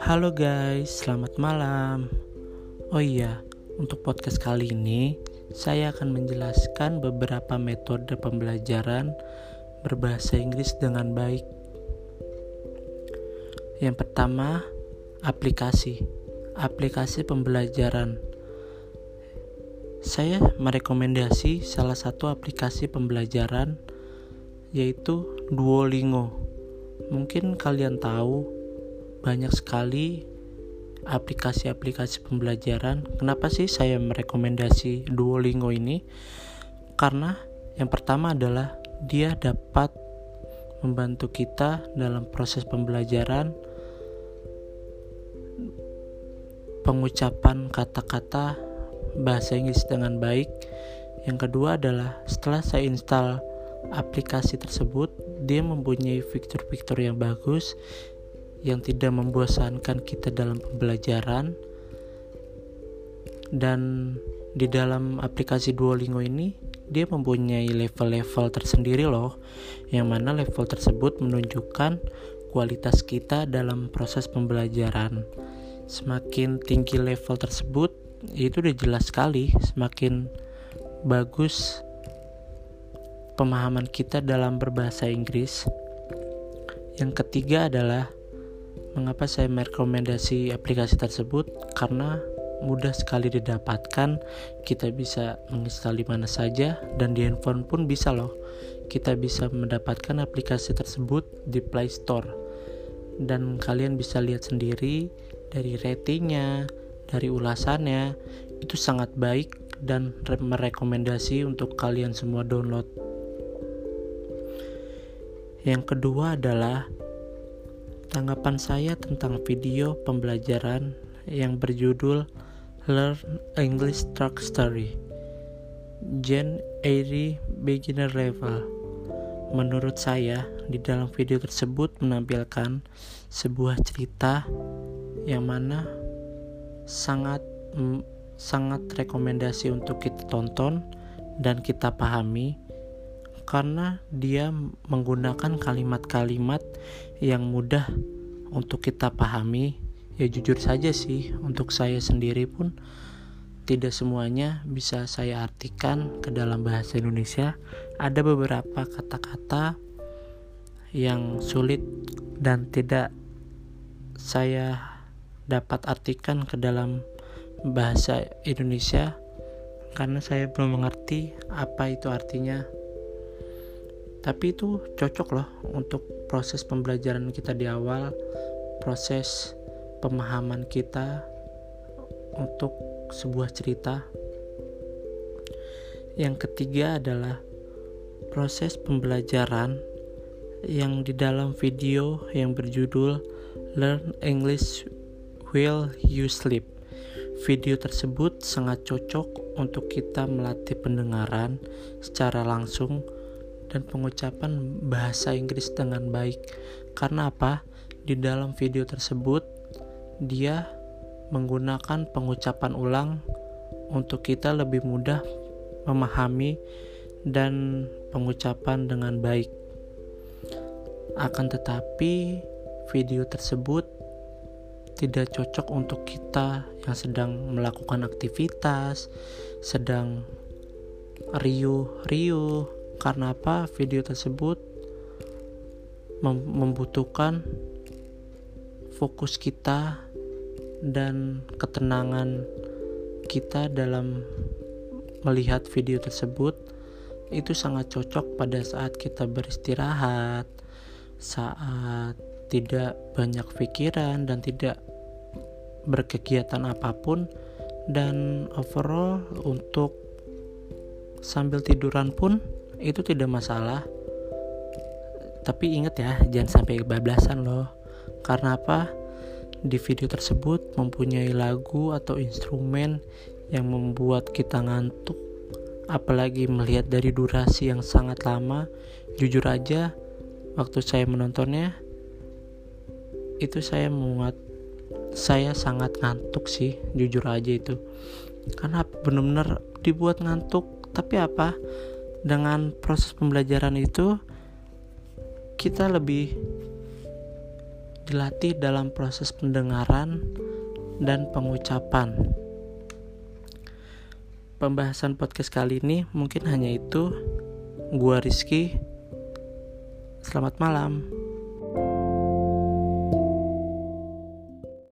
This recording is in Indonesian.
Halo guys, selamat malam. Oh iya, untuk podcast kali ini saya akan menjelaskan beberapa metode pembelajaran berbahasa Inggris dengan baik. Yang pertama, aplikasi. Aplikasi pembelajaran. Saya merekomendasi salah satu aplikasi pembelajaran yaitu Duolingo. Mungkin kalian tahu banyak sekali aplikasi-aplikasi pembelajaran. Kenapa sih saya merekomendasi Duolingo ini? Karena yang pertama adalah dia dapat membantu kita dalam proses pembelajaran pengucapan kata-kata bahasa Inggris dengan baik. Yang kedua adalah setelah saya install aplikasi tersebut, dia mempunyai fitur-fitur yang bagus yang tidak membosankan kita dalam pembelajaran. Dan di dalam aplikasi Duolingo ini dia mempunyai level-level tersendiri loh yang mana level tersebut menunjukkan kualitas kita dalam proses pembelajaran. Semakin tinggi level tersebut itu udah jelas sekali semakin bagus pemahaman kita dalam berbahasa Inggris yang ketiga adalah Mengapa saya merekomendasi aplikasi tersebut? Karena mudah sekali didapatkan. Kita bisa menginstal di mana saja dan di handphone pun bisa loh. Kita bisa mendapatkan aplikasi tersebut di Play Store. Dan kalian bisa lihat sendiri dari ratingnya, dari ulasannya, itu sangat baik dan merekomendasi untuk kalian semua download. Yang kedua adalah Tanggapan saya tentang video pembelajaran yang berjudul Learn English Truck Story. Gen Airy Beginner Level. Menurut saya, di dalam video tersebut menampilkan sebuah cerita yang mana sangat sangat rekomendasi untuk kita tonton dan kita pahami karena dia menggunakan kalimat-kalimat yang mudah untuk kita pahami. Ya jujur saja sih, untuk saya sendiri pun tidak semuanya bisa saya artikan ke dalam bahasa Indonesia. Ada beberapa kata-kata yang sulit dan tidak saya dapat artikan ke dalam bahasa Indonesia karena saya belum mengerti apa itu artinya tapi itu cocok loh untuk proses pembelajaran kita di awal proses pemahaman kita untuk sebuah cerita yang ketiga adalah proses pembelajaran yang di dalam video yang berjudul Learn English While You Sleep. Video tersebut sangat cocok untuk kita melatih pendengaran secara langsung dan pengucapan bahasa Inggris dengan baik. Karena apa? Di dalam video tersebut dia menggunakan pengucapan ulang untuk kita lebih mudah memahami dan pengucapan dengan baik. Akan tetapi, video tersebut tidak cocok untuk kita yang sedang melakukan aktivitas, sedang riuh-riuh, karena apa? Video tersebut mem membutuhkan fokus kita dan ketenangan kita dalam melihat video tersebut itu sangat cocok pada saat kita beristirahat, saat tidak banyak pikiran dan tidak berkegiatan apa pun dan overall untuk sambil tiduran pun itu tidak masalah. Tapi ingat ya jangan sampai kebablasan loh. Karena apa? Di video tersebut mempunyai lagu atau instrumen yang membuat kita ngantuk. Apalagi melihat dari durasi yang sangat lama. Jujur aja waktu saya menontonnya itu saya muat saya sangat ngantuk sih jujur aja itu. Karena benar-benar dibuat ngantuk. Tapi apa dengan proses pembelajaran itu kita lebih dilatih dalam proses pendengaran dan pengucapan. Pembahasan podcast kali ini mungkin hanya itu. Gua Rizky. Selamat malam.